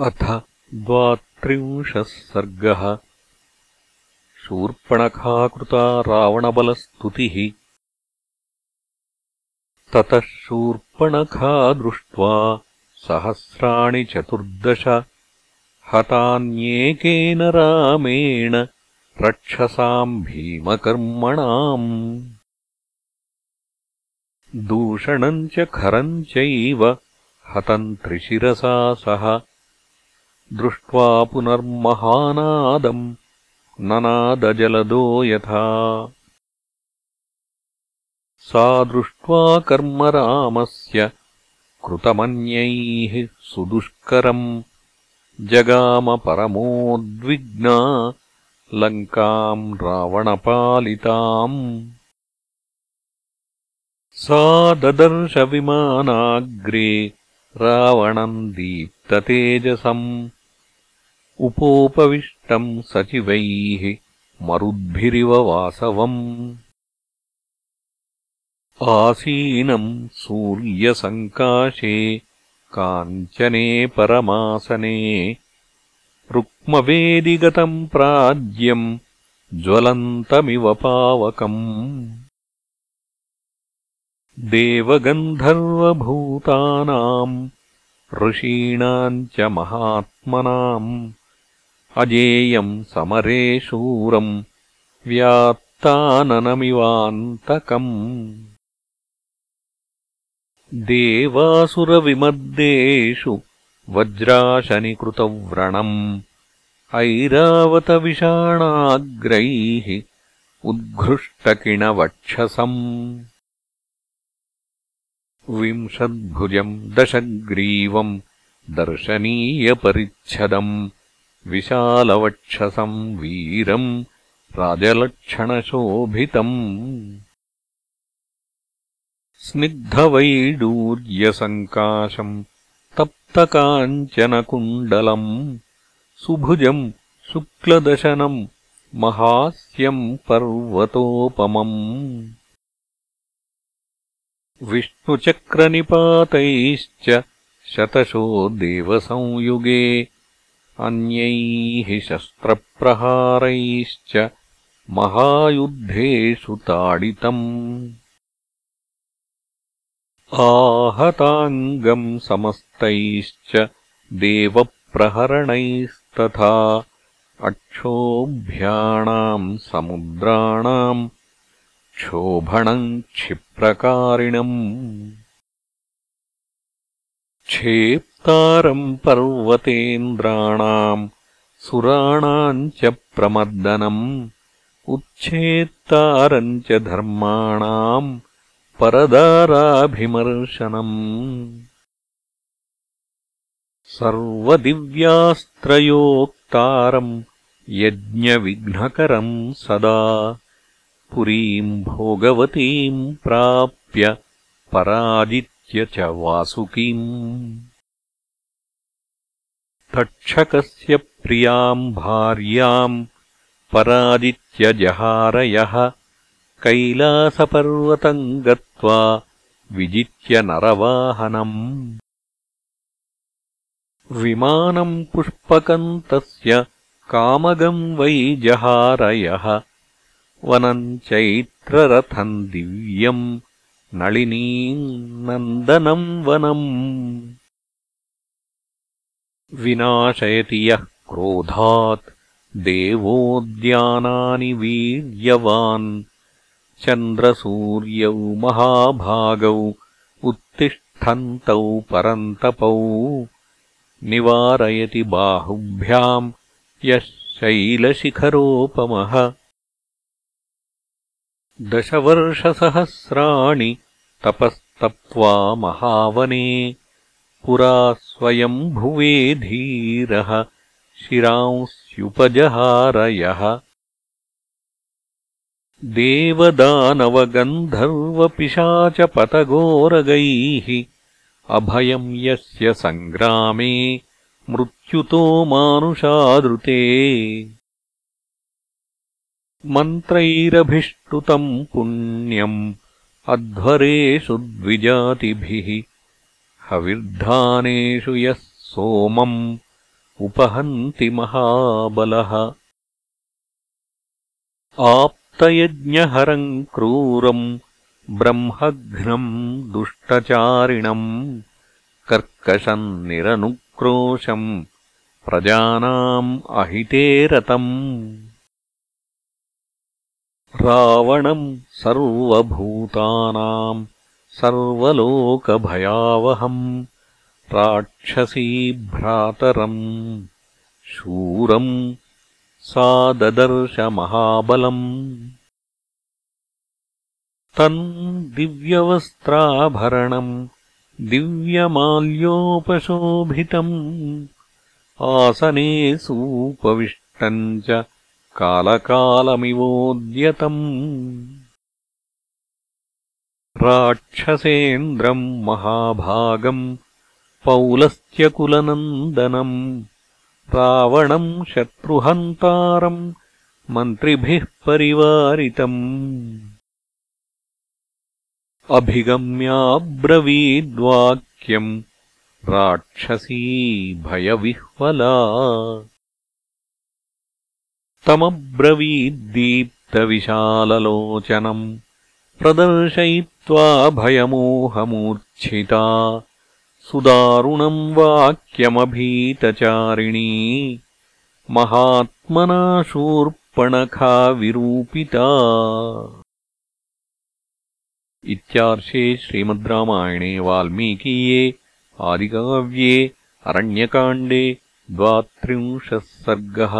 अथ द्वात्रिंशः सर्गः। शूर्पणखाकृता रावणबलस्तुतिः। ततः शूर्पणखा दृष्ट्वा सहस्राणि चतुर्दश। हतान्येकेन रामेण रक्षसाम् भीमकर्मणाम्। दूषणम् च खरम् चैव हतम् त्रिशिरसा सह दृष्ट्वा पुनर्महानादम् ननादजलदो यथा। सा दृष्ट्वा कर्म रामस्य कृतमन्यैः सुदुष्करम्। जगामपरमोद्विग्ना लङ्काम् रावणपालिताम्। सा ददर्शविमानाग्रे रावणम् दीप्ततेजसम् उपोपविष्टम् सचिवैः मरुद्भिरिव वासवम्। आसीनम् सूर्यसङ्काशे काञ्चने परमासने रुक्मवेदिगतम् प्राज्यम् ज्वलन्तमिव पावकम् देवगन्धर्वभूतानाम् ऋषीणाम् च महात्मनाम् अजेयम् समरे शूरम् व्यात्ताननमिवान्तकम् देवासुरविमद्देषु वज्राशनिकृतव्रणम् ऐरावतविषाणाग्रैः उद्घृष्टकिणवक्षसम् विंशद्भुजम् दशग्रीवम् दर्शनीयपरिच्छदम् विशालवक्षसम् वीरम् राजलक्षणशोभितम् स्निग्धवैडूर्यसङ्काशम् तप्तकाञ्चनकुण्डलम् सुभुजम् शुक्लदशनम् महास्यम् पर्वतोपमम् विष्णुचक्रनिपातैश्च शतशो देवसंयुगे अन्यैः शस्त्रप्रहारैश्च महायुद्धेषु ताडितम्। आहताङ्गम् समस्तैश्च देवप्रहरणैस्तथा अक्षोभ्याणाम् समुद्राणाम् क्षोभणम् क्षिप्रकारिणम्। क्षेप्तारम् पर्वतेन्द्राणाम् सुराणाम् च प्रमर्दनम्। उच्छेत्तारम् च धर्माणाम् परदाराभिमर्शनम्। सर्वदिव्यास्त्रयोक्तारम् यज्ञविघ्नकरम् सदा पुरीम् भोगवतीम् प्राप्य पराजित् च वासुकीम् तक्षकस्य प्रियाम् भार्याम् पराजित्य जहारयः कैलासपर्वतम् गत्वा विजित्य नरवाहनम् विमानम् पुष्पकम् तस्य कामगम् वै जहारयः वनम् चैत्ररथम् दिव्यम् नलिनीम् नन्दनम् वनम्। विनाशयति यः क्रोधात् देवोद्यानानि वीर्यवान्। चन्द्रसूर्यौ महाभागौ उत्तिष्ठन्तौ परन्तपौ। निवारयति बाहुभ्याम् यः शैलशिखरोपमः दशवर्षसहस्राणि तपस्तप्त्वा महावने पुरा स्वयम्भुवे धीरः शिरांस्युपजहारयः। देवदानवगन्धर्वपिशाचपतगोरगैः अभयम् यस्य सङ्ग्रामे मृत्युतो मानुषादृते मन्त्रैरभिष्टुतम् पुण्यम् अध्वरेषु द्विजातिभिः। हविर्धानेषु यः सोमम् उपहन्ति महाबलः। आप्तयज्ञहरम् क्रूरम् ब्रह्मघ्नम् दुष्टचारिणम् कर्कशम् निरनुक्रोशम् प्रजानाम् अहिते रतम् रावणम् सर्वभूतानाम् सर्वलोकभयावहम् राक्षसीभ्रातरम् शूरम् सा ददर्शमहाबलम् तम् दिव्यवस्त्राभरणम् दिव्यमाल्योपशोभितम् आसने सूपविष्टम् च कालकालमिवोद्यतम्। राक्षसेन्द्रम् महाभागम् पौलस्त्यकुलनन्दनम् रावणम् शत्रुहन्तारम् मन्त्रिभिः परिवारितम्। अभिगम्याब्रवीद्वाक्यम् राक्षसी भयविह्वला तमब्रवीद्दीप्तविशाललोचनम् प्रदर्शयित्वा भयमोहमूर्च्छिता सुदारुणम् वाक्यमभीतचारिणी महात्मना शूर्पणखा विरूपिता इत्यार्षे श्रीमद् रामायणे वाल्मीकीये आदिकाव्ये अरण्यकाण्डे द्वात्रिंशः सर्गः